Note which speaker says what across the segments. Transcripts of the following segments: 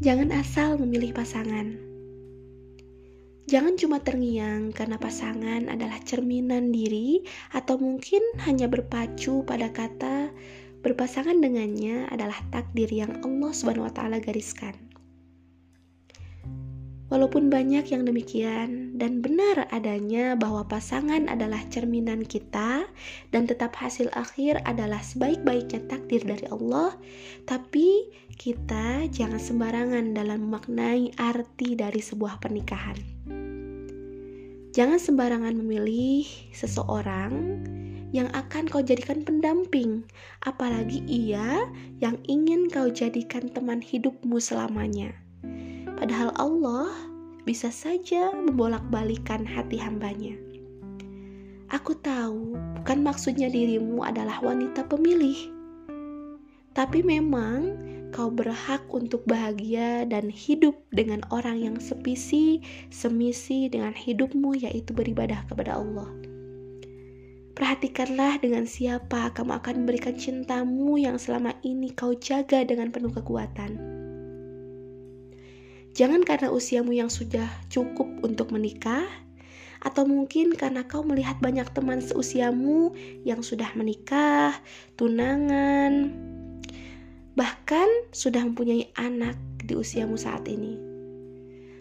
Speaker 1: Jangan asal memilih pasangan. Jangan cuma terngiang karena pasangan adalah cerminan diri atau mungkin hanya berpacu pada kata berpasangan dengannya adalah takdir yang Allah taala gariskan. Walaupun banyak yang demikian dan benar adanya bahwa pasangan adalah cerminan kita dan tetap hasil akhir adalah sebaik-baiknya takdir dari Allah, tapi kita jangan sembarangan dalam memaknai arti dari sebuah pernikahan. Jangan sembarangan memilih seseorang yang akan kau jadikan pendamping, apalagi ia yang ingin kau jadikan teman hidupmu selamanya. Padahal Allah bisa saja membolak-balikan hati hambanya. Aku tahu bukan maksudnya dirimu adalah wanita pemilih. Tapi memang kau berhak untuk bahagia dan hidup dengan orang yang sepisi, semisi dengan hidupmu yaitu beribadah kepada Allah. Perhatikanlah dengan siapa kamu akan memberikan cintamu yang selama ini kau jaga dengan penuh kekuatan Jangan karena usiamu yang sudah cukup untuk menikah, atau mungkin karena kau melihat banyak teman seusiamu yang sudah menikah, tunangan, bahkan sudah mempunyai anak di usiamu saat ini.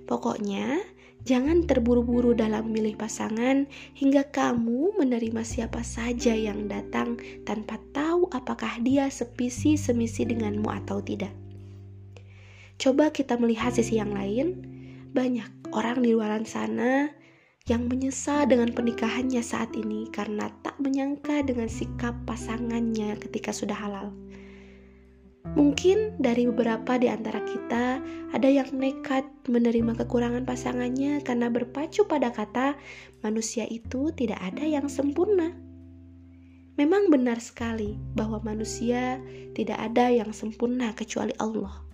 Speaker 1: Pokoknya, jangan terburu-buru dalam memilih pasangan hingga kamu menerima siapa saja yang datang tanpa tahu apakah dia sepisi semisi denganmu atau tidak. Coba kita melihat sisi yang lain. Banyak orang di luar sana yang menyesal dengan pernikahannya saat ini karena tak menyangka dengan sikap pasangannya ketika sudah halal. Mungkin dari beberapa di antara kita ada yang nekat menerima kekurangan pasangannya karena berpacu pada kata manusia itu tidak ada yang sempurna. Memang benar sekali bahwa manusia tidak ada yang sempurna kecuali Allah.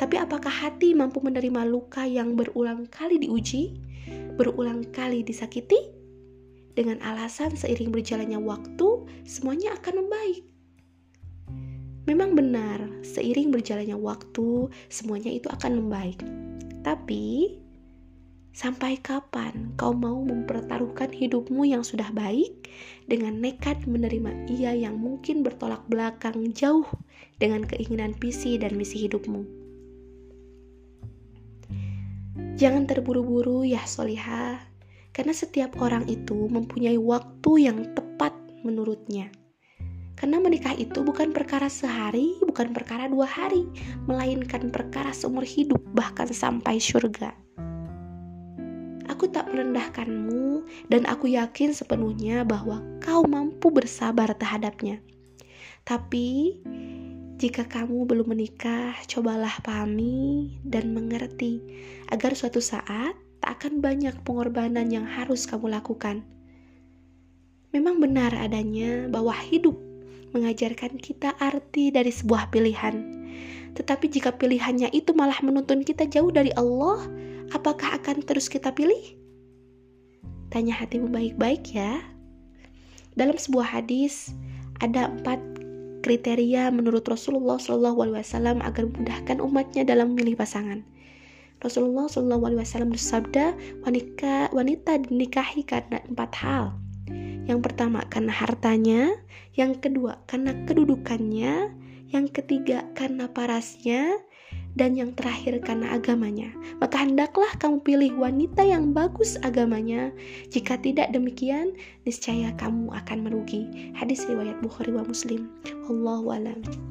Speaker 1: Tapi apakah hati mampu menerima luka yang berulang kali diuji, berulang kali disakiti? Dengan alasan seiring berjalannya waktu, semuanya akan membaik. Memang benar, seiring berjalannya waktu, semuanya itu akan membaik. Tapi, sampai kapan kau mau mempertaruhkan hidupmu yang sudah baik dengan nekat menerima ia yang mungkin bertolak belakang jauh dengan keinginan visi dan misi hidupmu? Jangan terburu-buru ya Solihah, karena setiap orang itu mempunyai waktu yang tepat menurutnya. Karena menikah itu bukan perkara sehari, bukan perkara dua hari, melainkan perkara seumur hidup, bahkan sampai surga. Aku tak merendahkanmu, dan aku yakin sepenuhnya bahwa kau mampu bersabar terhadapnya. Tapi, jika kamu belum menikah, cobalah pahami dan mengerti agar suatu saat tak akan banyak pengorbanan yang harus kamu lakukan. Memang benar adanya bahwa hidup mengajarkan kita arti dari sebuah pilihan. Tetapi jika pilihannya itu malah menuntun kita jauh dari Allah, apakah akan terus kita pilih? Tanya hatimu baik-baik ya. Dalam sebuah hadis, ada empat kriteria menurut Rasulullah Wasallam agar memudahkan umatnya dalam memilih pasangan. Rasulullah Wasallam bersabda, wanita wanita dinikahi karena empat hal. Yang pertama karena hartanya, yang kedua karena kedudukannya, yang ketiga karena parasnya, dan yang terakhir karena agamanya. Maka hendaklah kamu pilih wanita yang bagus agamanya. Jika tidak demikian, niscaya kamu akan merugi. Hadis riwayat Bukhari wa Muslim. Allahu a'lam.